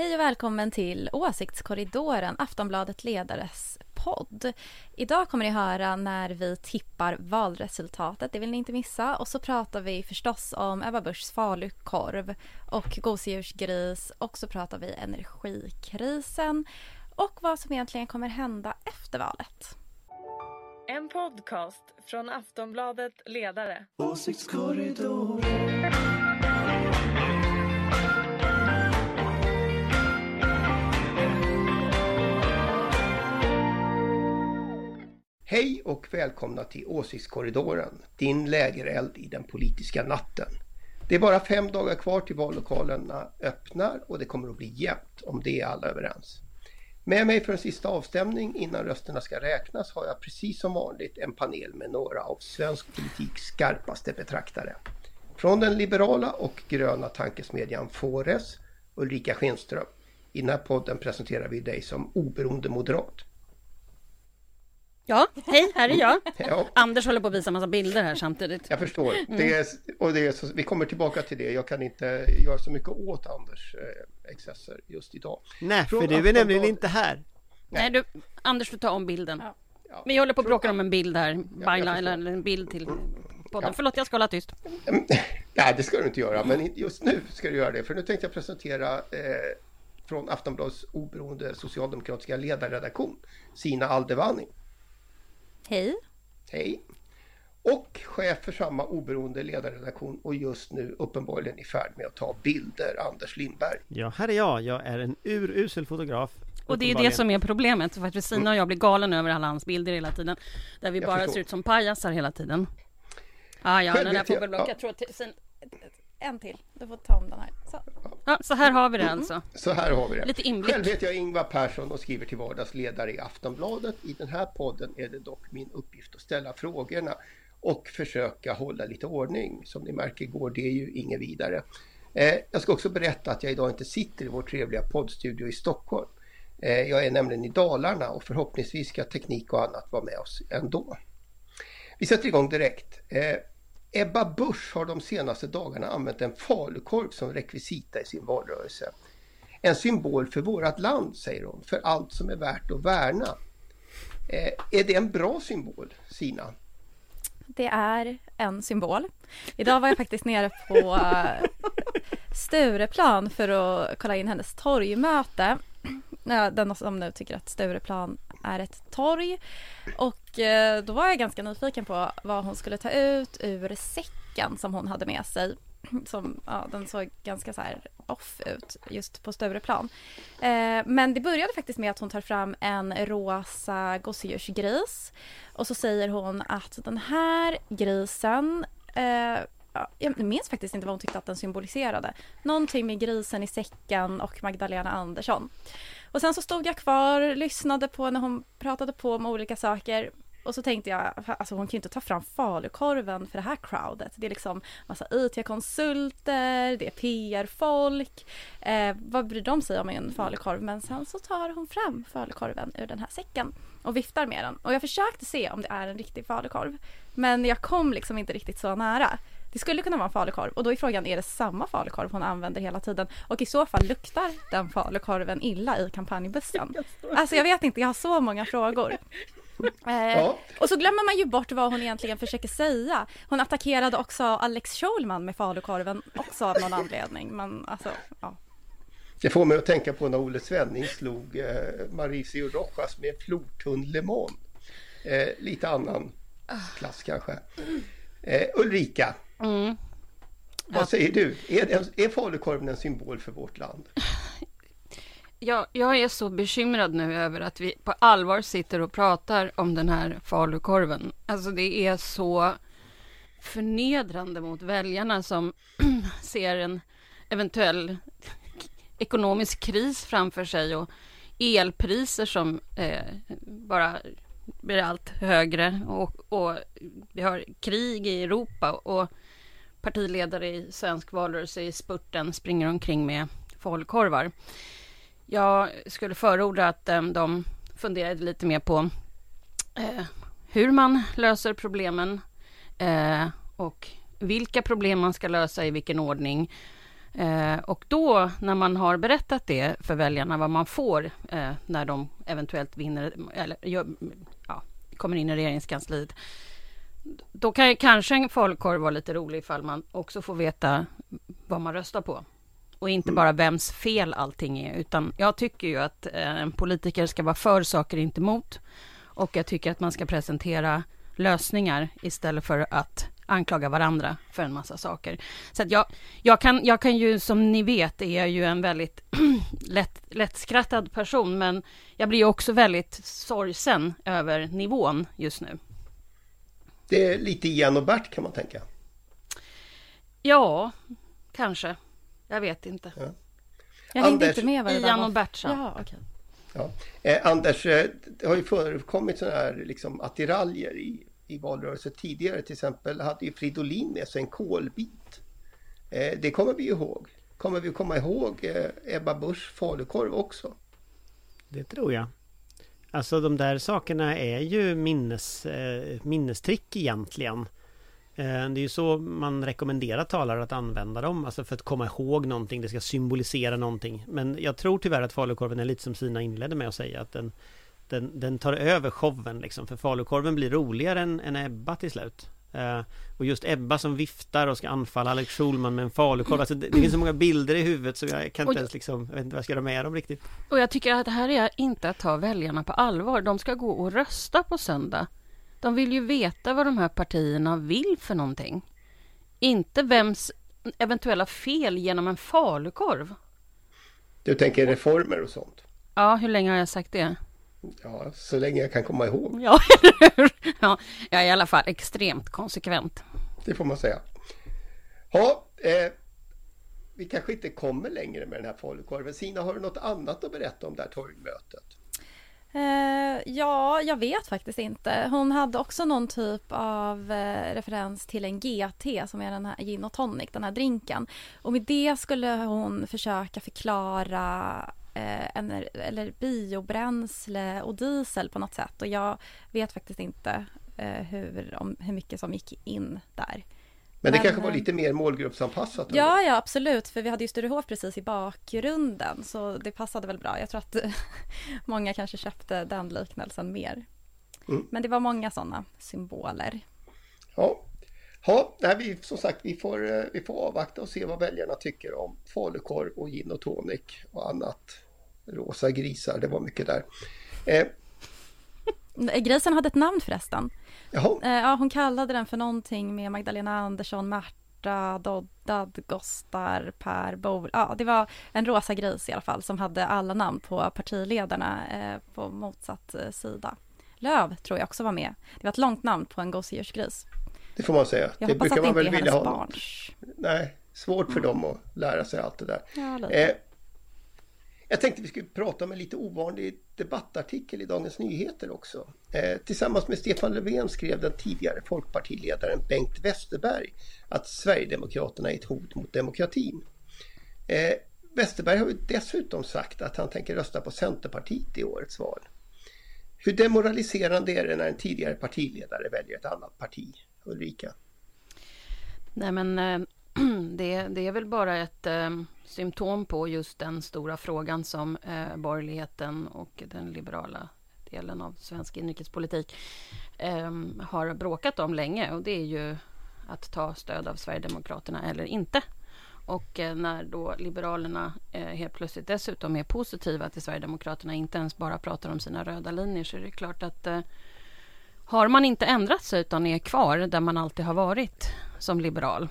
Hej och välkommen till Åsiktskorridoren, Aftonbladet Ledares podd. Idag kommer ni höra när vi tippar valresultatet, det vill ni inte missa. Och så pratar vi förstås om Ebba Buschs falukorv och gosedjursgris och så pratar vi energikrisen och vad som egentligen kommer hända efter valet. En podcast från Aftonbladet Ledare. Åsiktskorridoren. Hej och välkomna till Åsiktskorridoren, din lägereld i den politiska natten. Det är bara fem dagar kvar till vallokalerna öppnar och det kommer att bli jämnt, om det är alla överens. Med mig för en sista avstämning innan rösterna ska räknas har jag precis som vanligt en panel med några av svensk politiks skarpaste betraktare. Från den liberala och gröna tankesmedjan Fores, Ulrika Schenström. I den här podden presenterar vi dig som oberoende moderat. Ja, hej, här är jag. Ja. Anders håller på att visa massa bilder här samtidigt. Jag förstår. Det är, och det är så, vi kommer tillbaka till det. Jag kan inte göra så mycket åt Anders eh, excesser just idag. Nej, Från för du är nämligen inte här. Nej, du, Anders, du tar om bilden. Ja. Vi håller på att bråka om en bild här, förstår. eller en bild till podden. Ja. Förlåt, jag ska hålla tyst. Nej, det ska du inte göra, men just nu ska du göra det. För nu tänkte jag presentera eh, från Aftonbladets oberoende socialdemokratiska ledarredaktion, Sina Aldevani. Hej. Hej! Och chef för samma oberoende ledarredaktion och just nu uppenbarligen i färd med att ta bilder, Anders Lindberg. Ja, här är jag. Jag är en urusel fotograf. Och det är det som är problemet, för att Kristina och jag blir galen över alla hans bilder hela tiden. Där vi Jag bara förstår. ser ut som pajasar hela tiden. Ah, ja, Själv den där jag- ja. Jag tror att En till. Du får ta om den här. Så. Ja, så här har vi det alltså. Så här har vi det. Lite inblick. Själv heter jag Ingvar Persson och skriver till vardags ledare i Aftonbladet. I den här podden är det dock min uppgift att ställa frågorna och försöka hålla lite ordning. Som ni märker går det ju inget vidare. Eh, jag ska också berätta att jag idag inte sitter i vår trevliga poddstudio i Stockholm. Eh, jag är nämligen i Dalarna och förhoppningsvis ska teknik och annat vara med oss ändå. Vi sätter igång direkt. Eh, Ebba Busch har de senaste dagarna använt en falukorv som rekvisita i sin valrörelse. En symbol för vårt land, säger hon, för allt som är värt att värna. Eh, är det en bra symbol, Sina? Det är en symbol. Idag var jag faktiskt nere på eh, Stureplan för att kolla in hennes torgmöte. Eh, den som nu tycker att Stureplan är ett torg. Och eh, då var jag ganska nyfiken på vad hon skulle ta ut ur säcken som hon hade med sig. Som, ja, den såg ganska så här off ut just på Stureplan. Eh, men det började faktiskt med att hon tar fram en rosa gosedjursgris. Och så säger hon att den här grisen eh, jag minns faktiskt inte vad hon tyckte att den symboliserade. Någonting med grisen i säcken och Magdalena Andersson. Och sen så stod jag kvar, lyssnade på när hon pratade på om olika saker. Och så tänkte jag, alltså hon kan ju inte ta fram falukorven för det här crowdet. Det är liksom massa IT-konsulter, det är PR-folk. Eh, vad bryr de sig om en falukorv? Men sen så tar hon fram falukorven ur den här säcken och viftar med den. Och jag försökte se om det är en riktig falukorv. Men jag kom liksom inte riktigt så nära. Det skulle kunna vara en falukorv och då är frågan, är det samma falukorv hon använder hela tiden? Och i så fall luktar den falukorven illa i kampanjbussen? Alltså jag vet inte, jag har så många frågor. Eh, Ja. Och så glömmer man ju bort vad hon egentligen försöker säga. Hon attackerade också Alex Schulman med falukorven också av någon anledning. Men alltså, ja. Det får mig att tänka på när Olle Svenning slog eh, Mauricio Rojas med flortunn lemon. Eh, lite annan klass kanske. Eh, Ulrika, Mm. vad säger du? Är, är falukorven en symbol för vårt land? Jag, jag är så bekymrad nu över att vi på allvar sitter och pratar om den här falukorven. Alltså det är så förnedrande mot väljarna som ser en eventuell ekonomisk kris framför sig och elpriser som eh, bara blir allt högre och, och vi har krig i Europa och partiledare i svensk valrörelse i spurten springer omkring med falukorvar. Jag skulle förorda att eh, de funderade lite mer på eh, hur man löser problemen eh, och vilka problem man ska lösa i vilken ordning. Eh, och då, när man har berättat det för väljarna, vad man får eh, när de eventuellt vinner, eller ja, kommer in i regeringskansliet, då kan kanske en falukorv vara lite rolig ifall man också får veta vad man röstar på. Och inte bara vems fel allting är, utan jag tycker ju att eh, en politiker ska vara för saker, inte emot. Och jag tycker att man ska presentera lösningar istället för att anklaga varandra för en massa saker. Så att jag, jag, kan, jag kan ju, som ni vet, är jag ju en väldigt lätt, lättskrattad person, men jag blir också väldigt sorgsen över nivån just nu. Det är lite Ian och Bert kan man tänka. Ja, kanske. Jag vet inte. Ja. Jag hängde inte med vad det Ian och Bert sa. Ja, okay. ja. Eh, Anders, eh, det har ju förekommit sådana här liksom, attiraljer i i valrörelsen tidigare. Till exempel hade ju Fridolin med sig en kolbit. Eh, det kommer vi ihåg. Kommer vi komma ihåg eh, Ebba Busch falukorv också? Det tror jag. Alltså de där sakerna är ju minnes, eh, minnestrick egentligen. Eh, det är ju så man rekommenderar talare att använda dem, alltså för att komma ihåg någonting, det ska symbolisera någonting. Men jag tror tyvärr att falukorven är lite som Sina inledde med att säga, att den, den, den tar över showen liksom. För falukorven blir roligare än, än Ebba till slut. Uh, och just Ebba som viftar och ska anfalla Alex Schulman med en falukorv. Alltså det, det finns så många bilder i huvudet så jag kan inte ens liksom, jag vet inte vad jag ska göra med dem riktigt. Och jag tycker att det här är inte att ta väljarna på allvar. De ska gå och rösta på söndag. De vill ju veta vad de här partierna vill för någonting. Inte vems eventuella fel genom en falukorv. Du tänker reformer och sånt? Ja, hur länge har jag sagt det? Ja, så länge jag kan komma ihåg. Ja, ja jag är i alla fall extremt konsekvent. Det får man säga. Ja, eh, vi kanske inte kommer längre med den här falukorven. Sina, har du något annat att berätta om det här torgmötet? Eh, ja, jag vet faktiskt inte. Hon hade också någon typ av eh, referens till en GT som är den här gin och tonic, den här drinken. Och med det skulle hon försöka förklara eh, ener, eller biobränsle och diesel på något sätt. Och jag vet faktiskt inte eh, hur, om, hur mycket som gick in där. Men det Men, kanske var lite mer målgruppsanpassat? Ja, ja absolut, för vi hade ju Sturehof precis i bakgrunden så det passade väl bra. Jag tror att många kanske köpte den liknelsen mer. Mm. Men det var många sådana symboler. Ja, Ja, nej, vi, som sagt, vi får, eh, vi får avvakta och se vad väljarna tycker om falukorv och gin och tonic och annat. Rosa grisar, det var mycket där. Eh. Grisen hade ett namn förresten. Jaha. Eh, ja, hon kallade den för någonting med Magdalena Andersson, Märta, Doddad, Gostar, Per Bol. Ja, det var en rosa gris i alla fall som hade alla namn på partiledarna eh, på motsatt eh, sida. Löv tror jag också var med. Det var ett långt namn på en gosedjursgris. Det får man säga. Jag det hoppas brukar att man väl vilja ha. barns. Nej, svårt för dem att lära sig allt det där. Ja, eh, jag tänkte vi skulle prata om en lite ovanlig debattartikel i Dagens Nyheter också. Eh, tillsammans med Stefan Löfven skrev den tidigare folkpartiledaren Bengt Westerberg att Sverigedemokraterna är ett hot mot demokratin. Eh, Westerberg har ju dessutom sagt att han tänker rösta på Centerpartiet i årets val. Hur demoraliserande är det när en tidigare partiledare väljer ett annat parti? Ulrika? Nej men eh, det, det är väl bara ett eh, symptom på just den stora frågan som eh, borgerligheten och den liberala delen av svensk inrikespolitik eh, har bråkat om länge och det är ju att ta stöd av Sverigedemokraterna eller inte. Och eh, när då Liberalerna eh, helt plötsligt dessutom är positiva till Sverigedemokraterna, inte ens bara pratar om sina röda linjer, så är det klart att eh, har man inte ändrat sig utan är kvar där man alltid har varit som liberal,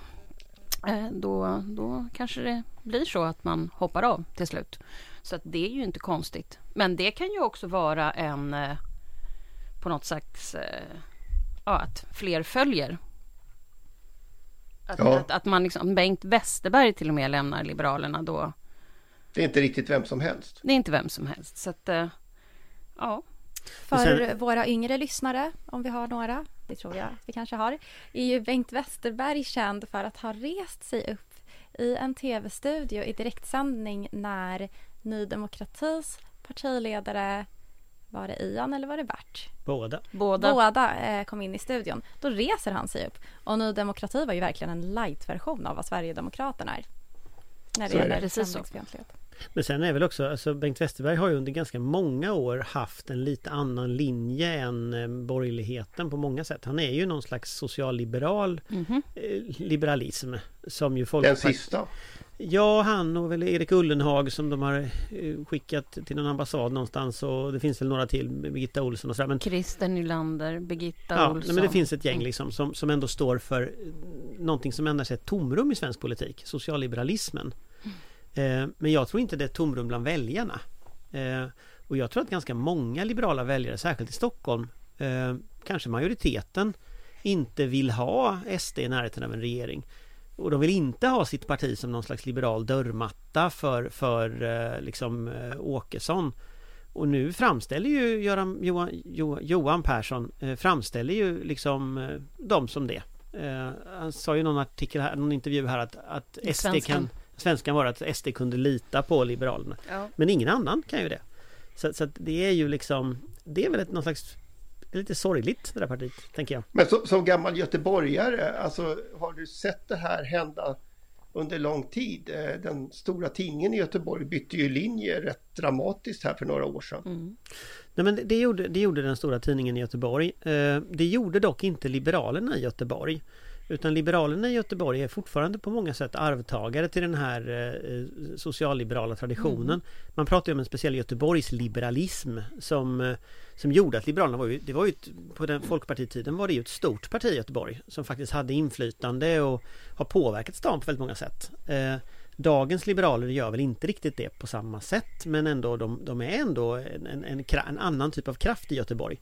då, då kanske det blir så att man hoppar av till slut. Så att det är ju inte konstigt. Men det kan ju också vara en på något slags ja, att fler följer att, ja. att, att, man liksom, Bengt Westerberg till och med lämnar Liberalerna då. Det är inte riktigt vem som helst. Det är inte vem som helst. Så att, ja. För sen... våra yngre lyssnare, om vi har några, det tror jag vi kanske har, är ju Bengt Westerberg känd för att ha rest sig upp i en tv-studio i direktsändning när Ny Demokratis partiledare var det Ian eller var det Bert? Båda. Båda, Båda eh, kom in i studion. Då reser han sig upp. Och Ny Demokrati var ju verkligen en light-version av vad Sverigedemokraterna är. när det Så är det. gäller Precis så. främlingsfientlighet. Men sen är väl också, alltså Bengt Westerberg har ju under ganska många år haft en lite annan linje än eh, borgerligheten på många sätt. Han är ju någon slags socialliberal Mhm. eh, liberalism som ju folk Den sista. Ja, han och väl Erik Ullenhag som de har eh, skickat till någon ambassad någonstans och det finns väl några till, Birgitta Olsson och sådär. Men, Christer Nylander, Birgitta ja, Olsson. men det finns ett gäng Mm. liksom som, som ändå står för någonting som ändå är ett tomrum i svensk politik, socialliberalismen. Eh, men jag tror inte det är tomrum bland väljarna. Eh, och jag tror att ganska många liberala väljare, särskilt i Stockholm, eh, kanske majoriteten, inte vill ha SD i närheten av en regering. Och de vill inte ha sitt parti som någon slags liberal dörrmatta för, för eh, liksom eh, Åkesson. Och nu framställer ju Göran, Johan, Jo- Johan Persson eh, framställer ju liksom eh, dem som det. Eh, han sa ju i någon artikel här, någon intervju här att, att SD kan Svenskan var att SD kunde lita på Liberalerna. Ja. Men ingen annan kan ju det. Så, så att det är ju liksom Det är väl ett, någon slags det är lite sorgligt det där partiet, tänker jag. Men som, som gammal göteborgare, alltså, har du sett det här hända under lång tid? Eh, Den stora tidningen i Göteborg bytte ju linje rätt dramatiskt här för några år sedan. Mm. Nej men det, det, gjorde, det gjorde den stora tidningen i Göteborg. Eh, det gjorde dock inte Liberalerna i Göteborg. Utan Liberalerna i Göteborg är fortfarande på många sätt arvtagare till den här eh, socialliberala traditionen. Man pratar ju om en speciell Göteborgs liberalism som, eh, som gjorde att Liberalerna var ju, det var ju ett, på den folkpartitiden var det ju ett stort parti i Göteborg som faktiskt hade inflytande och har påverkat stan på väldigt många sätt. Eh, Dagens liberaler gör väl inte riktigt det på samma sätt men ändå de, de är ändå en, en, en, en annan typ av kraft i Göteborg.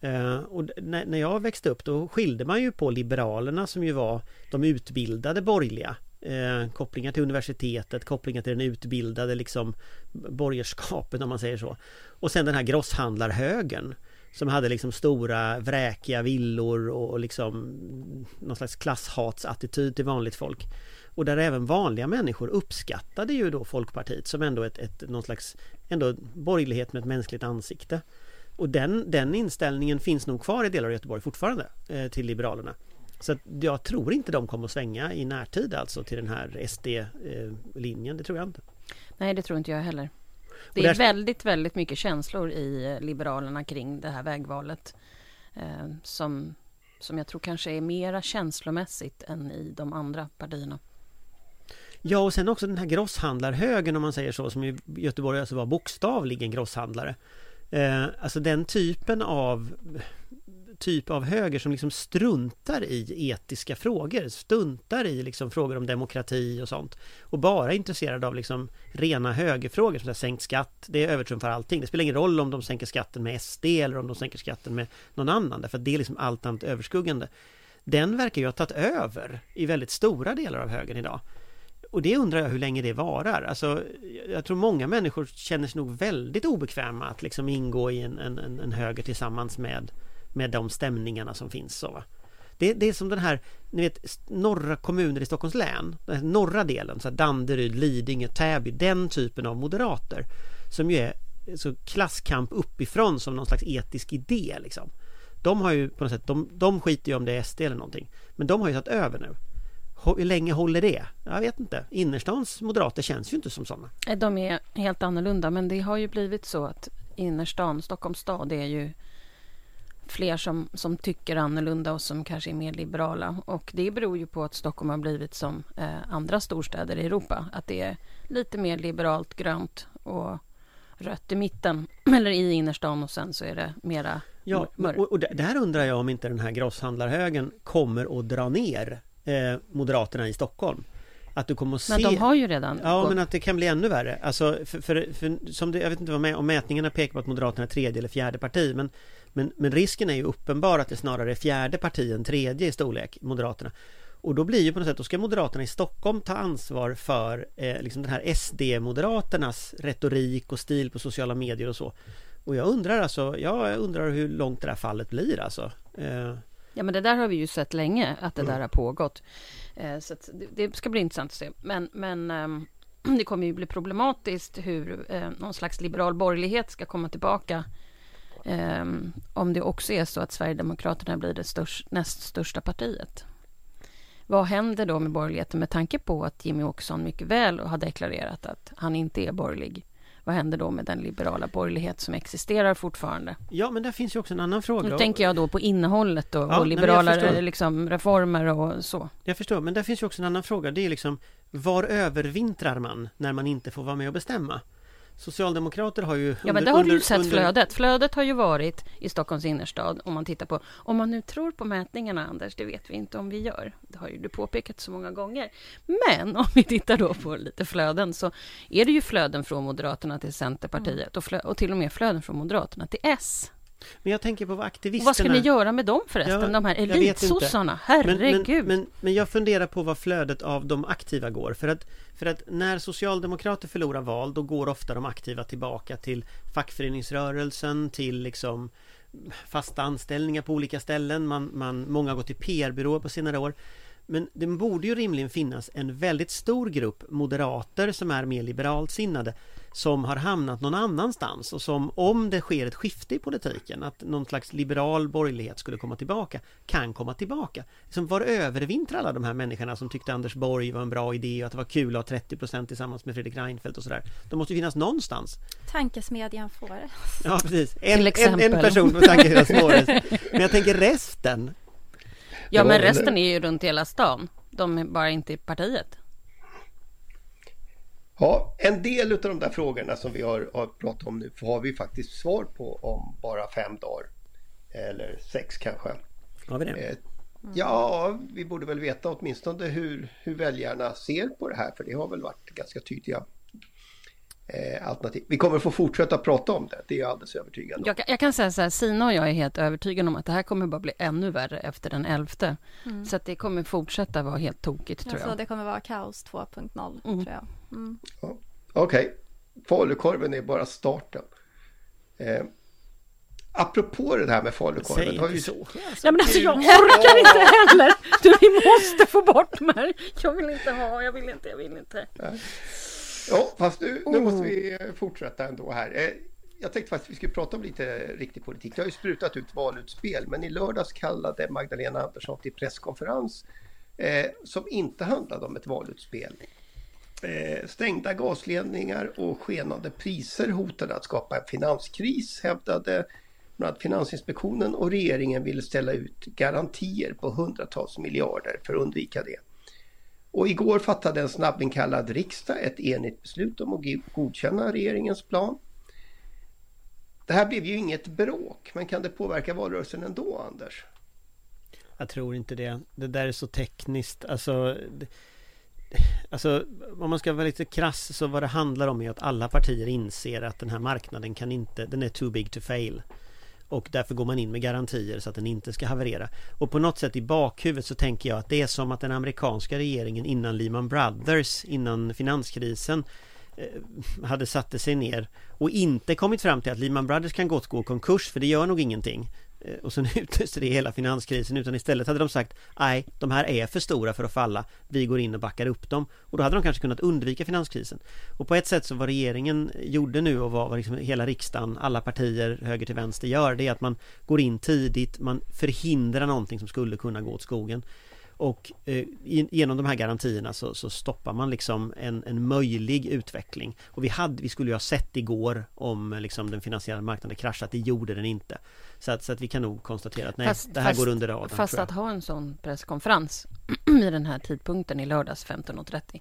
Eh, och när, när jag växte upp då skilde man ju på Liberalerna som ju var de utbildade borgerliga. Eh, kopplingar till universitetet, kopplingar till den utbildade liksom borgerskapet om man säger så. Och sen den här grosshandlarhögern som hade liksom stora vräkiga villor och, och liksom någon slags klasshatsattityd till vanligt folk. Och där även vanliga människor uppskattade ju då Folkpartiet som ändå ett, ett någon slags ändå borgerlighet med ett mänskligt ansikte. Och den, den inställningen finns nog kvar i delar av Göteborg fortfarande eh, till Liberalerna. Så jag tror inte de kommer att svänga i närtid alltså till den här SD-linjen, det tror jag inte. Nej, det tror inte jag heller. Det är väldigt, väldigt mycket känslor i eh, Liberalerna kring det här vägvalet. Eh, som, som jag tror kanske är mera känslomässigt än i de andra partierna. Ja och sen också den här grosshandlarhögen om man säger så som i Göteborg alltså var bokstavligen grosshandlare. Eh, alltså den typen av typ av höger som liksom struntar i etiska frågor, struntar i liksom frågor om demokrati och sånt. Och bara är intresserad av liksom rena högerfrågor som så här, sänkt skatt, det övertrumfar allting. Det spelar ingen roll om de sänker skatten med SD eller om de sänker skatten med någon annan, därför att det är liksom allt annat överskuggande. Den verkar ju ha tagit över i väldigt stora delar av högern idag. Och det undrar jag hur länge det varar. Alltså, jag tror många människor känner sig nog väldigt obekväma att liksom ingå i en, en, en en höger tillsammans med, med de stämningarna som finns. Så, va? Det, det är som den här, ni vet, norra kommuner i Stockholms län, den här norra delen, så här Danderyd, Lidingö, Täby, den typen av moderater som ju är så klasskamp uppifrån som någon slags etisk idé liksom. De har ju på något sätt, de, de skiter ju om det är SD eller någonting. Men de har ju tagit över nu. Hur länge håller det? Jag vet inte. Innerstans moderater känns ju inte som sådana. De är helt annorlunda, men det har ju blivit så att innerstan, Stockholms stad, är ju fler som, som tycker annorlunda och som kanske är mer liberala. Och det beror ju på att Stockholm har blivit som eh, andra storstäder i Europa. Att det är lite mer liberalt, grönt och rött i mitten, eller i innerstan och sen så är det mera Ja, mör- mörkt. och, och där undrar jag om inte den här grosshandlarhögen kommer att dra ner eh, Moderaterna i Stockholm. Att du kommer att se... Men de har ju redan Ja, gått- men att det kan bli ännu värre. Alltså, för, för, för, som det, jag vet inte vad med, om mätningarna pekar på att Moderaterna är tredje eller fjärde parti, men, men, men risken är ju uppenbar att det snarare är fjärde parti än tredje i storlek, Moderaterna. Och då blir ju på något sätt, då ska Moderaterna i Stockholm ta ansvar för eh, liksom den här SD-Moderaternas retorik och stil på sociala medier och så. Och jag undrar alltså, ja, jag undrar hur långt det här fallet blir alltså. Eh, Ja, men det där har vi ju sett länge, att det Mm. där har pågått. Eh, så det, det ska bli intressant att se. Men, men ehm, det kommer ju bli problematiskt hur eh, någon slags liberal borgerlighet ska komma tillbaka. ehm, om det också är så att Sverigedemokraterna blir det störst, näst största partiet. vad händer då med borgerligheten med tanke på att Jimmy Åkesson mycket väl har deklarerat att han inte är borgerlig? Vad händer då med den liberala borgerlighet som existerar fortfarande? Ja, men där finns ju också en annan fråga. Nu tänker jag då på innehållet och, Ja, och nej, liberala förstår. liksom, reformer och så. Jag förstår, men där finns ju också en annan fråga. Det är liksom Var övervintrar man när man inte får vara med och bestämma? Socialdemokrater har ju... Ja, men det har du ju sett flödet. Flödet har ju varit i Stockholms innerstad om man tittar på... Om man nu tror på mätningarna, Anders, det vet vi inte om vi gör. Det har ju du påpekat så många gånger. Men om vi tittar då på lite flöden så är det ju flöden från Moderaterna till Centerpartiet och, flö- och till och med flöden från Moderaterna till S. Men jag tänker på vad Och aktivisterna... vad ska ni göra med dem förresten, Ja, de här elitsossarna? Men, Herregud! men, men, men jag funderar på vad flödet av de aktiva går. För att, för att när socialdemokrater förlorar val, då går ofta de aktiva tillbaka till fackföreningsrörelsen, till liksom fasta anställningar på olika ställen. Man, man, många går till PR-byråer på senare år. Men det borde ju rimligen finnas en väldigt stor grupp moderater som är mer liberalt sinnade som har hamnat någon annanstans och som om det sker ett skifte i politiken, att någon slags liberal borgerlighet skulle komma tillbaka, kan komma tillbaka. Som var övervintrar alla de här människorna som tyckte Anders Borg var en bra idé och att det var kul att ha 30% tillsammans med Fredrik Reinfeldt och sådär. De måste ju finnas någonstans. Tankesmedjan får Ja, precis. En, Till en, exempel. en person på tanken svårast. Men jag tänker resten. Ja, men resten är ju runt hela stan. De är bara inte i partiet. Ja, en del av de där frågorna som vi har, har pratat om nu har vi faktiskt svar på om bara fem dagar. Eller sex kanske. Har vi det? Eh, Ja, vi borde väl veta åtminstone hur, hur väljarna ser på det här för det har väl varit ganska tydliga eh, alternativ. Vi kommer få fortsätta prata om det, det är jag alldeles övertygad om. Jag, kan- jag kan säga så här, Sina och jag är helt övertygade om att det här kommer bara bli ännu värre efter den 11. Så att det kommer fortsätta vara helt tokigt tror Alltså jag. det kommer vara kaos 2.0 Mm. tror jag. Mm. Okej, falukorven är bara starten. Eh, apropå det här med falukorven. Säg har inte vi- så. Ja, men alltså jag orkar inte heller! Du, vi måste få bort mig! Jag vill inte ha, jag vill inte, jag vill inte. Ja, fast nu, nu Oh. måste vi eh, fortsätta ändå här. Eh, Jag tänkte faktiskt att vi skulle prata om lite riktig politik. Det har ju sprutat ut valutspel, men i lördags kallade Magdalena Andersson till presskonferens eh, som inte handlade om ett valutspel. Eh, stängda gasledningar och skenande priser hotade att skapa en finanskris, hävdade bland annat Finansinspektionen och regeringen ville ställa ut garantier på hundratals miljarder för att undvika det. Och igår fattade en snabbinkallad riksdag ett enigt beslut om att godkänna regeringens plan. Det här blev ju inget bråk, men kan det påverka valrörelsen ändå, Anders? Jag tror inte det. Det där är så tekniskt. Alltså, alltså om man ska vara lite krass så vad det handlar om är att alla partier inser att den här marknaden kan inte, den är too big to fail. Och därför går man in med garantier så att den inte ska haverera. Och på något sätt i bakhuvudet så tänker jag att det är som att den amerikanska regeringen innan Lehman Brothers, innan finanskrisen eh, hade satt sig ner och inte kommit fram till att Lehman Brothers kan gott gå i konkurs för det gör nog ingenting. Eh, och sen utlöste det hela finanskrisen utan istället hade de sagt Nej, de här är för stora för att falla. Vi går in och backar upp dem. Och då hade de kanske kunnat undvika finanskrisen. Och på ett sätt så vad regeringen gjorde nu och vad liksom hela riksdagen, alla partier höger till vänster gör Det är att man går in tidigt, man förhindrar någonting som skulle kunna gå åt skogen och eh, i- genom de här garantierna så, så stoppar man liksom en, en möjlig utveckling. Och vi, hade, vi skulle ju ha sett igår om liksom den finansiella marknaden kraschat, det gjorde den inte. Så att, så att vi kan nog konstatera att nej, Fast- det här fast- går under radarn. Fast att ha en sån presskonferens vid den här tidpunkten i lördags 15.30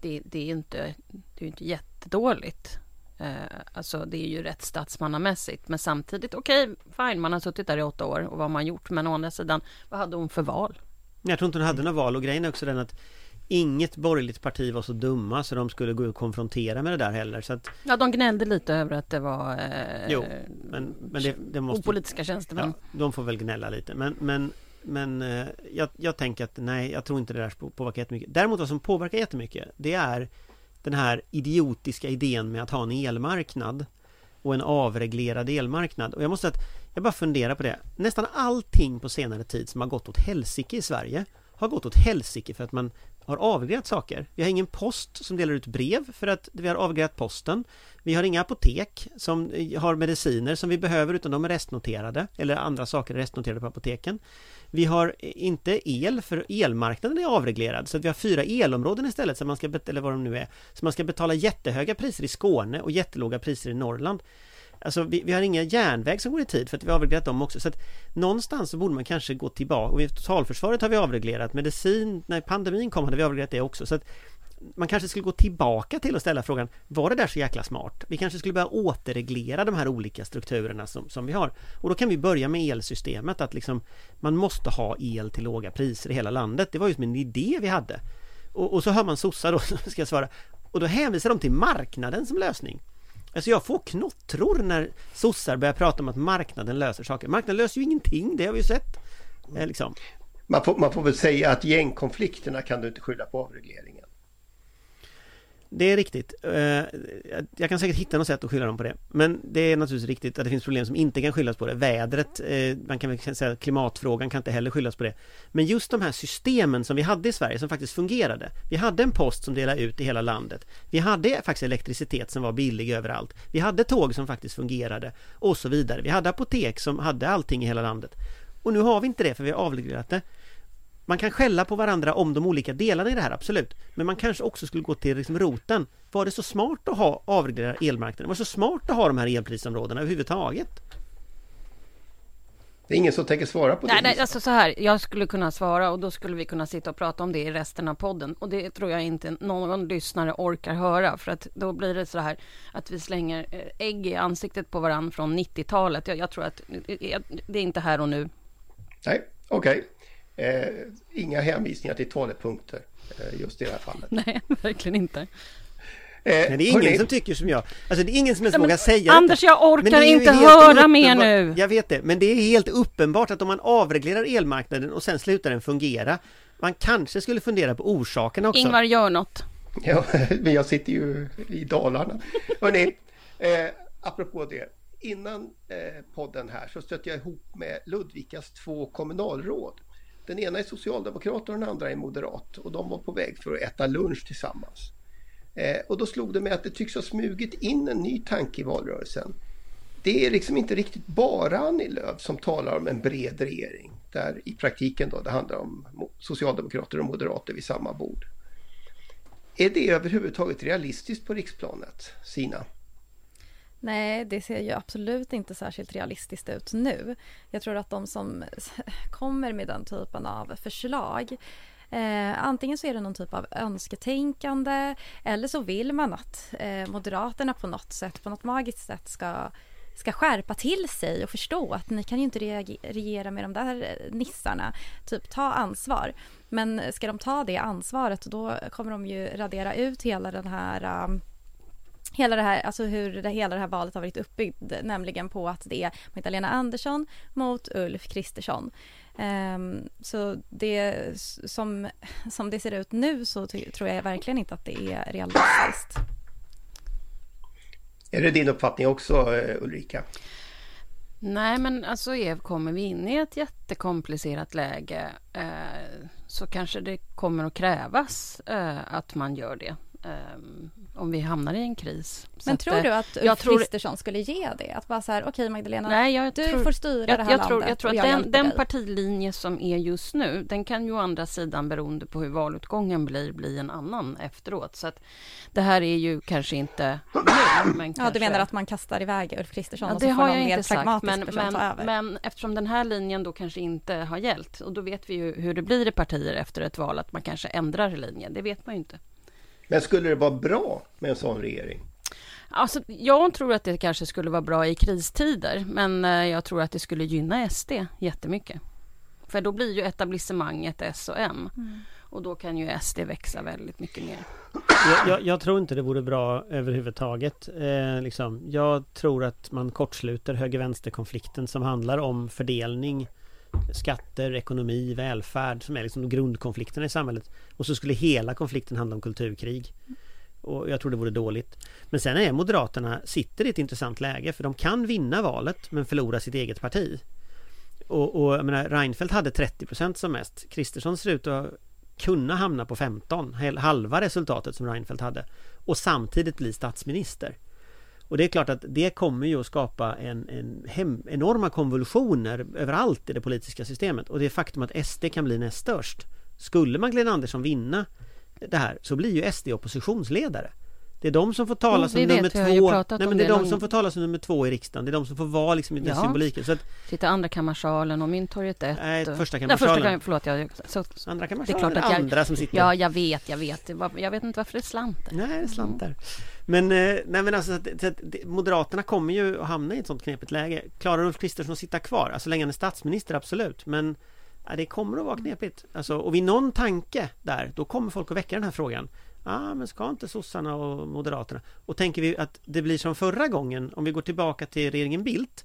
det, det är inte, det är ju inte jättedåligt. Eh, alltså det är ju rätt statsmannamässigt men samtidigt okej, fine, man har suttit där i åtta år och vad har man gjort? Men å andra sidan, vad hade hon för val? Jag tror inte hon hade något val och grejen är också den att Inget borgerligt parti var så dumma så de skulle gå och konfrontera med det där heller så att Ja, de gnällde lite över att det var eh, Jo, men, men det, det måste opolitiska tjänstemän. Ja, de får väl gnälla lite men, men, men eh, jag, jag tänker att nej, jag tror inte det där på- påverkar jättemycket. Däremot vad som påverkar jättemycket det är den här idiotiska idén med att ha en elmarknad och en avreglerad elmarknad. Och jag måste säga att jag bara funderar på det. Nästan allting på senare tid som har gått åt helsike i Sverige har gått åt helsike för att man har avreglerat saker. Vi har ingen post som delar ut brev för att vi har avreglerat posten. Vi har inga apotek som eh, har mediciner som vi behöver utan de är restnoterade eller andra saker är restnoterade på apoteken. Vi har eh, inte el för elmarknaden är avreglerad så att vi har fyra elområden istället som man ska, eller vad de nu är, så man ska betala jättehöga priser i Skåne och jättelåga priser i Norrland. Alltså vi, vi har ingen järnväg som går i tid för att vi har avreglerat dem också. Så att någonstans så borde man kanske gå tillbaka. Och i totalförsvaret har vi avreglerat. Medicin, när pandemin kom hade vi avreglerat det också. Så att man kanske skulle gå tillbaka till att ställa frågan Var det där så jäkla smart? Vi kanske skulle börja återreglera de här olika strukturerna som, som vi har. Och då kan vi börja med elsystemet att liksom Man måste ha el till låga priser i hela landet. Det var ju som en idé vi hade. Och, och så hör man sossar då, ska jag svara. Och då hänvisar de till marknaden som lösning. Alltså jag får knottror när sossar börjar prata om att marknaden löser saker. Marknaden löser ju ingenting, det har vi ju sett. Eh, liksom. man, får, man får väl säga att gängkonflikterna kan du inte skylla på avreglering det är riktigt. Eh, jag kan säkert hitta något sätt att skylla dem på det. Men det är naturligtvis riktigt att det finns problem som inte kan skyllas på det. Vädret, eh, man kan väl säga klimatfrågan kan inte heller skyllas på det. Men just de här systemen som vi hade i Sverige som faktiskt fungerade. Vi hade en post som delade ut i hela landet. Vi hade faktiskt elektricitet som var billig överallt. Vi hade tåg som faktiskt fungerade och så vidare. Vi hade apotek som hade allting i hela landet. Och nu har vi inte det för vi har avreglerat det. Man kan skälla på varandra om de olika delarna i det här, absolut. Men man kanske också skulle gå till liksom roten. Var det så smart att ha avreglerad elmarknaden? Var det så smart att ha de här elprisområdena överhuvudtaget? Det är ingen som tänker svara på det. Nej, nej, alltså så här. Jag skulle kunna svara och då skulle vi kunna sitta och prata om det i resten av podden. Och det tror jag inte någon lyssnare orkar höra. För att då blir det så här att vi slänger eh, ägg i ansiktet på varandra från 90-talet. Jag, jag tror att det är inte här och nu. Nej, okej. Okay. Eh, inga hänvisningar till talepunkter eh, just i det här fallet. Nej, verkligen inte. Eh, Nej, det är ingen hörni. som tycker som jag. Alltså det är ingen som ens vågar säga Anders, detta. jag orkar inte höra mer nu. Jag vet det, men det är helt uppenbart att om man avreglerar elmarknaden och sen slutar den fungera, man kanske skulle fundera på orsakerna också. Ingvar, gör något. Ja, men jag sitter ju i Dalarna. Hörni, eh, apropå det. Innan eh, podden här så stötte jag ihop med Ludvikas två kommunalråd. Den ena är socialdemokrat och den andra är moderat och de var på väg för att äta lunch tillsammans. Eh, och då slog det mig att det tycks ha smugit in en ny tanke i valrörelsen. Det är liksom inte riktigt bara Annie Lööf som talar om en bred regering där i praktiken då det handlar om socialdemokrater och moderater vid samma bord. Är det överhuvudtaget realistiskt på riksplanet, Sina? Nej, det ser ju absolut inte särskilt realistiskt ut nu. Jag tror att de som kommer med den typen av förslag Eh, antingen så är det någon typ av önsketänkande eller så vill man att eh, Moderaterna på något sätt, på något magiskt sätt ska, ska skärpa till sig och förstå att ni kan ju inte regera med de där eh, nissarna. Typ ta ansvar. Men ska de ta det ansvaret då kommer de ju radera ut hela den här eh, hela det här, alltså hur det, hela det här valet har varit uppbyggt, nämligen på att det är Magdalena Andersson mot Ulf Kristersson. Um, så det som, som det ser ut nu så tror jag verkligen inte att det är realistiskt. Är det din uppfattning också eh, Ulrika? Nej, men alltså Ev, kommer vi in i ett jättekomplicerat läge eh, så kanske det kommer att krävas eh, att man gör det. Um, om vi hamnar i en kris. Så Men tror att, du eh, att Ulf tror... Kristersson skulle ge det? Att bara så här, okej okay, Magdalena, Nej, jag du tror, får styra jag, det här jag landet. Tror, jag tror att den, den partilinje som är just nu, den kan ju å andra sidan beroende på hur valutgången blir, bli en annan efteråt. Så att det här är ju kanske inte nu, men Ja, du menar att man kastar iväg Ulf Kristersson ja, och så får någon mer pragmatisk men, person men, ta över? Men eftersom den här linjen då kanske inte har gällt, och då vet vi ju hur det blir i partier efter ett val, att man kanske ändrar linjen. Det vet man ju inte. Men skulle det vara bra med en sån regering? Alltså, jag tror att det kanske skulle vara bra i kristider, men eh, jag tror att det skulle gynna SD jättemycket. För då blir ju etablissemanget S och M. Mm. Och då kan ju SD växa väldigt mycket mer. Jag, jag, jag tror inte det vore bra överhuvudtaget. Eh, liksom. Jag tror att man kortsluter höger-vänster-konflikten som handlar om fördelning skatter, ekonomi, välfärd som är liksom grundkonflikterna i samhället. Och så skulle hela konflikten handla om kulturkrig. Och jag tror det vore dåligt. Men sen är Moderaterna sitter i ett intressant läge för de kan vinna valet men förlora sitt eget parti. Och, och jag menar, Reinfeldt hade 30 procent som mest. Kristersson ser ut att kunna hamna på 15, halva resultatet som Reinfeldt hade och samtidigt bli statsminister. Och det är klart att det kommer ju att skapa en, en hem, enorma konvulsioner överallt i det politiska systemet och det faktum att SD kan bli näst störst Skulle Magdalena Andersson vinna det här så blir ju SD oppositionsledare det är de som får tala som nummer två Nej men det är de någon- som får tala som nummer två i riksdagen Det är de som får vara liksom i den Ja. symboliken så att, Sitter andrakammarsalen och Mynttorget 1. Nej, och- första Nej, första kammarsalen. förlåt. Jag, så, Andra man Det är klart att jag- andra som sitter ja, jag vet, jag vet. Jag vet inte varför det slantar. Nej, slantar. Men, eh, nej, men alltså, så att, så att, Moderaterna kommer ju att hamna i ett sånt knepigt läge. Klarar Ulf Kristersson att sitta kvar? Alltså, så länge han är statsminister, absolut. Men ja, det kommer att vara knepigt. Alltså, och vid någon tanke där, då kommer folk att väcka den här frågan. Ja, ah, men ska inte sossarna och Moderaterna? Och tänker vi att det blir som förra gången, om vi går tillbaka till regeringen Bildt.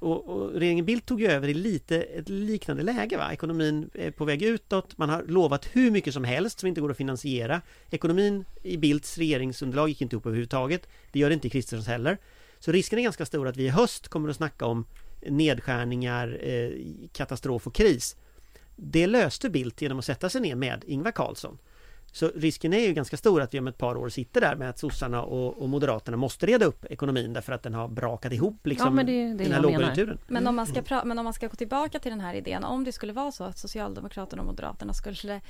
Och, och regeringen Bildt tog ju över i lite ett liknande läge va? Ekonomin är på väg utåt, man har lovat hur mycket som helst som inte går att finansiera. Ekonomin i Bildts regeringsunderlag gick inte ihop överhuvudtaget. Det gör det inte i Kristerssons heller. Så risken är ganska stor att vi i höst kommer att snacka om nedskärningar, eh, katastrof och kris. Det löste Bildt genom att sätta sig ner med Ingvar Carlsson. Så risken är ju ganska stor att vi om ett par år sitter där med att sossarna och, och moderaterna måste reda upp ekonomin därför att den har brakat ihop liksom Ja, men det är det den här lågkonjunkturen. Men om, man ska pra- men om man ska gå tillbaka till den här idén, om det skulle vara så att Socialdemokraterna och Moderaterna skulle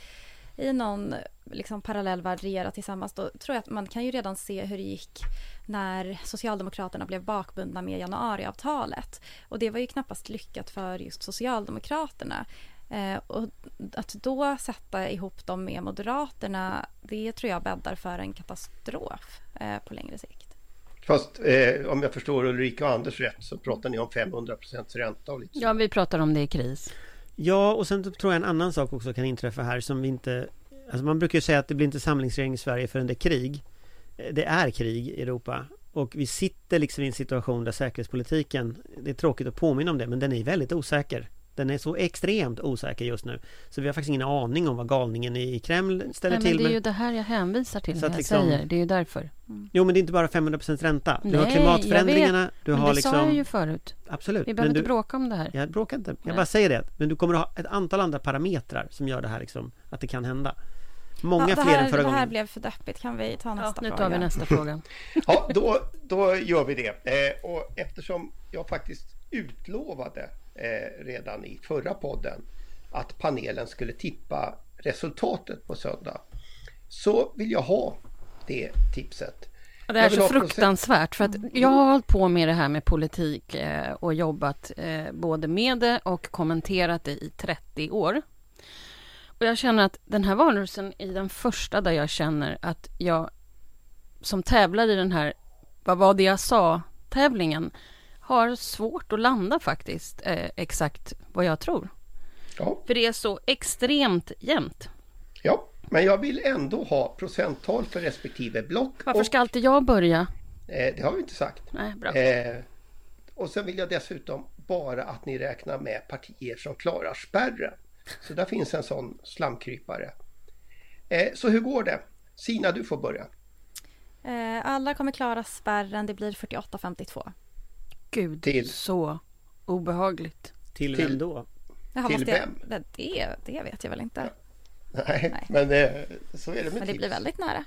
i någon liksom, parallell värld regera tillsammans, då tror jag att man kan ju redan se hur det gick när Socialdemokraterna blev bakbundna med januariavtalet. Och det var ju knappast lyckat för just Socialdemokraterna. Eh, och att då sätta ihop dem med Moderaterna, det tror jag bäddar för en katastrof eh, på längre sikt. Fast eh, om jag förstår Ulrika och Anders rätt så pratar ni om 500 ränta och lite så. Ja, vi pratar om det i kris. Ja, och sen tror jag en annan sak också kan inträffa här som vi inte... Alltså man brukar ju säga att det blir inte samlingsregering i Sverige förrän det är krig. Eh, Det är krig i Europa. Och vi sitter liksom i en situation där säkerhetspolitiken, det är tråkigt att påminna om det, men den är väldigt osäker. Den är så extremt osäker just nu. Så vi har faktiskt ingen aning om vad galningen i Kreml ställer Nej, men till det är med. ju det här jag hänvisar till Så när att jag liksom- säger. Det är ju därför. Jo, men det är inte bara 500% ränta. Du har Nej, klimatförändringarna, du men har det liksom... sa jag ju förut. Absolut. Vi behöver men inte du... bråka om det här. Jag bråkar inte. Jag Nej. bara säger det. Men du kommer att ha ett antal andra parametrar som gör det här liksom, att det kan hända. Många Ja, det fler här, än förra det här gången. blev för deppigt. Kan vi ta Ja, nästa nu fråga? tar vi nästa fråga. Ja, då, då gör vi det. Eh, och eftersom jag faktiskt utlovade eh, redan i förra podden att panelen skulle tippa resultatet på söndag så vill jag ha det tipset. Det är så fruktansvärt för att jag har hållit på med det här med politik eh, och jobbat eh, både med det och kommenterat det i 30 år. Och jag känner att den här valrörelsen är den första där jag känner att jag som tävlar i den här vad var det jag sa tävlingen har svårt att landa faktiskt eh, exakt vad jag tror. Ja, För det är så extremt jämnt. ja, men jag vill ändå ha procenttal för respektive block. Varför och, ska alltid jag börja? eh, det har vi inte sagt. Nej, bra. Eh, och sen vill jag dessutom bara att ni räknar med partier som klarar spärren. Så där finns en sån slamkrypare. Eh, så hur går det? Sina, du får börja. Eh, alla kommer klara spärren. Det blir 48-52. Gud, till- så obehagligt. Till till- vem då? Jaha, Till jag- vem? Det, det, det vet jag väl inte. Nej, Nej. men eh, så är det med Men det tips. blir väldigt nära.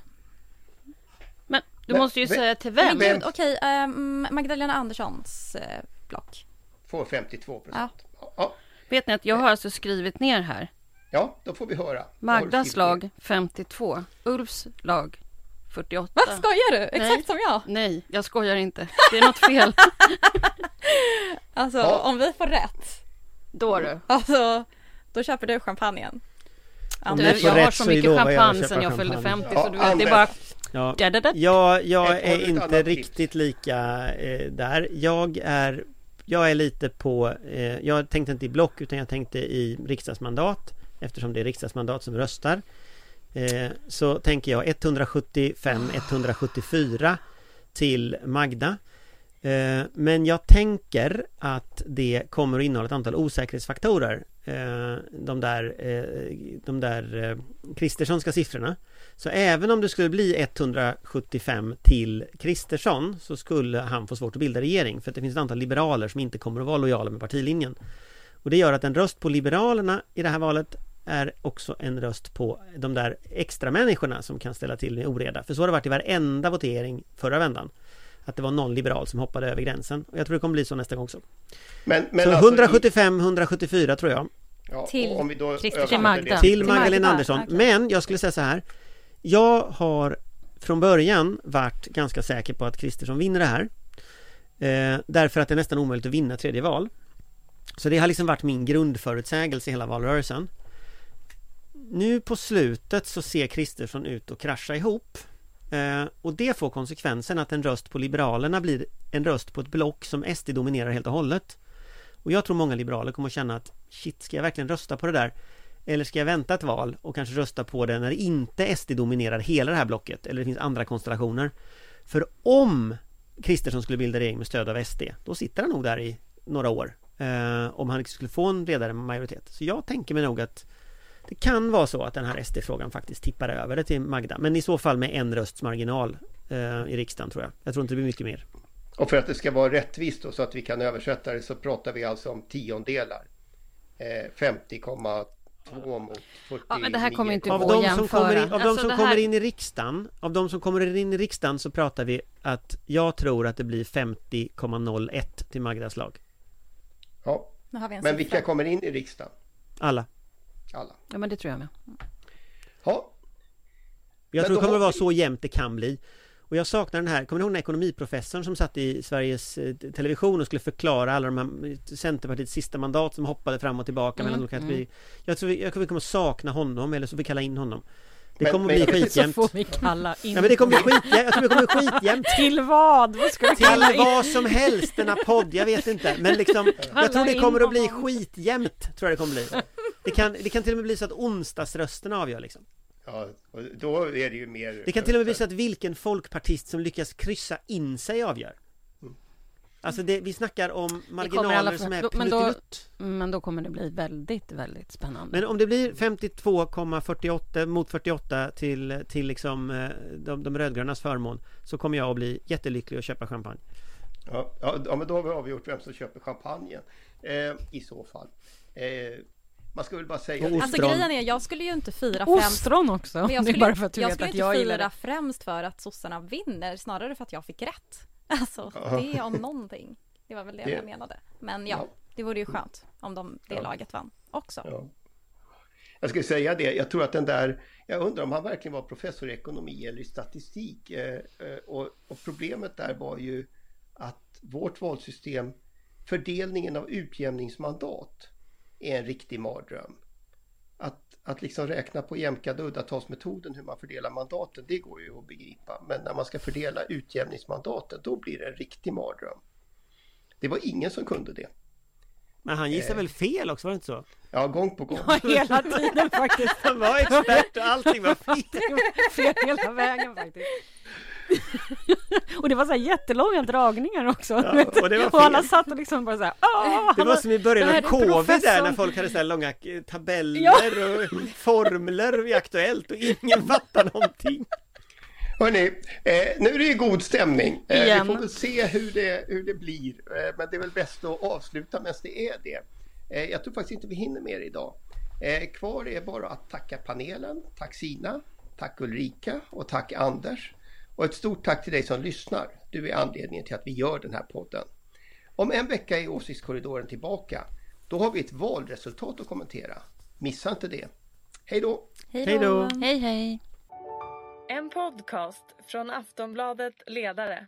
Men du Men- måste ju vem- säga till Men vem. Vem? gud, okej. ehm, Magdalena Anderssons eh, block. Får 52 procent. Ja. Ja, Vet ni att jag har alltså skrivit ner här. ja, då får vi höra. Magdas lag 52. Ulfs lag 48. Vad skojar du? Exakt Nej. som jag. Nej, jag skojar inte. Det är något fel. Alltså Ja. om vi får rätt. Då du. Alltså då köper du champagnen. Om du jag har så så mycket jag att champagne köpa sen jag fyllde champagne. 50 Ja, så du vet, det är bara... Ja. Ja, det, det. Jag, jag är inte riktigt lika eh, där. Jag är, jag är lite på, eh, jag tänkte inte i block utan jag tänkte i riksdagsmandat eftersom det är riksdagsmandat som röstar. Eh, så tänker jag 175-174 till Magda. Eh, men jag tänker att det kommer att innehålla ett antal osäkerhetsfaktorer. Eh, de där, eh, de där eh, Kristerssonska siffrorna. Så även om det skulle bli 175 till Kristersson så skulle han få svårt att bilda regering för att det finns ett antal liberaler som inte kommer att vara lojala med partilinjen. Och det gör att en röst på Liberalerna i det här valet är också en röst på de där extra människorna som kan ställa till med oreda. För så har det varit i varenda votering förra vändan. Att det var någon liberal som hoppade över gränsen. Och jag tror det kommer bli så nästa gång också. Men, men så alltså, 175-174 tror jag. ja, Till om vi då Christer översätter Magda. Till Till Magdalena Magda, Andersson. okej. Men jag skulle säga så här. Jag har från början varit ganska säker på att Kristersson vinner det här. Eh, därför att det är nästan omöjligt att vinna tredje val. Så det har liksom varit min grundförutsägelse i hela valrörelsen. Nu på slutet så ser Kristersson ut att krascha ihop. Eh, och det får konsekvensen att en röst på Liberalerna blir en röst på ett block som SD dominerar helt och hållet. Och jag tror många liberaler kommer att känna att shit, ska jag verkligen rösta på det där? Eller ska jag vänta ett val och kanske rösta på det när inte SD dominerar hela det här blocket eller det finns andra konstellationer? För om Kristersson skulle bilda regering med stöd av SD, då sitter han nog där i några år. Eh, om han skulle få en bredare majoritet. Så jag tänker mig nog att det kan vara så att den här SD-frågan faktiskt tippar över det till Magda. Men i så fall med en rösts marginal eh, i riksdagen tror jag. Jag tror inte det blir mycket mer. Och för att det ska vara rättvist då, så att vi kan översätta det så pratar vi alltså om tiondelar. Eh, 50,2 mot 49. Ja, men det här kommer inte Av de som kommer in, av de Alltså, som det här- kommer in i riksdagen Av de som kommer in i riksdagen så pratar vi att jag tror att det blir 50,01 till Magdas lag. Ja, Nu har vi en men siffra. vilka kommer in i riksdagen? Alla. Alla. Ja, men det tror jag med. Ja, Jag Men tror det kommer att vara så jämnt det kan bli. Och jag saknar den här, kommer ni ihåg den här ekonomiprofessorn som satt i Sveriges eh, television och skulle förklara alla de här eh, Centerpartiets sista mandat som hoppade fram och tillbaka mellan olika kategorier. Jag tror vi, jag tror vi kommer att sakna honom eller så får vi kalla in honom. Det Men- kommer men- att bli Så skitjämnt. får vi kalla in Ja men det kommer bli skitjämnt, jag tror det kommer bli skitjämnt. Till vad? Vad ska vi kalla Till in? vad som helst, denna podd, jag vet inte. Men liksom, jag tror det kommer att bli skitjämnt, tror jag det kommer bli. Det kan, det kan till och med bli så att onsdagsrösterna avgör liksom. ja och då är det ju mer... Det kan till och med bli så att vilken folkpartist som lyckas kryssa in sig avgör. Alltså det, vi snackar om marginaler som är då- men då-. Men då kommer det bli väldigt, väldigt spännande. Men om det blir 52,48 mot 48 till, till liksom eh, de, de rödgrönas förmån så kommer jag att bli jättelycklig och köpa champagne. Ja, ja, ja, men då har vi avgjort vem som köper champagnen. Eh, I så fall. Eh, man ska väl bara säga... Det. Alltså grejen är, jag skulle ju inte fira främst Ostron också! Men jag det är skulle, bara för att du jag vet skulle att inte jag gillar fira främst för att sossarna vinner, snarare för att jag fick rätt. Alltså, det om någonting. Det var väl det, Det- jag menade. Men ja, Ja. det vore ju skönt om de, det Ja. laget vann också. Ja. Jag skulle säga det, jag tror att den där, jag undrar om han verkligen var professor i ekonomi eller i statistik. Eh, eh, och, och problemet där var ju att vårt valsystem, fördelningen av utjämningsmandat är en riktig mardröm. Att, att liksom räkna på jämkade uddatalsmetoden hur man fördelar mandaten, det går ju att begripa. Men när man ska fördela utjämningsmandaten, då blir det en riktig mardröm. Det var ingen som kunde det. Men han Eh. gissar väl fel också, var det inte så? Ja, gång på gång. Ja, hela tiden faktiskt. Han var expert och allting var fel. Fel hela vägen faktiskt. och det var så här jättelånga dragningar också. Ja, och det var och alla satt och liksom bara så här, "Åh, Det var som i början av KV där professorn." när folk hade så här långa eh, tabeller och formler i Aktuellt och ingen fattade någonting. Hörni, eh, nu är det ju god stämning. Eh, vi får väl se hur det, hur det blir. Eh, men det är väl bäst att avsluta medan det är det. Eh, jag tror faktiskt inte vi hinner mer idag. Eh, kvar är bara att tacka panelen. Tack Sina, tack Ulrika och tack Anders. Och ett stort tack till dig som lyssnar. Du är anledningen till att vi gör den här podden. Om en vecka är Åsiktskorridoren tillbaka. Då har vi ett valresultat att kommentera. Missa inte det. Hej då! Hej då. Hej hej. En podcast från Aftonbladet Ledare.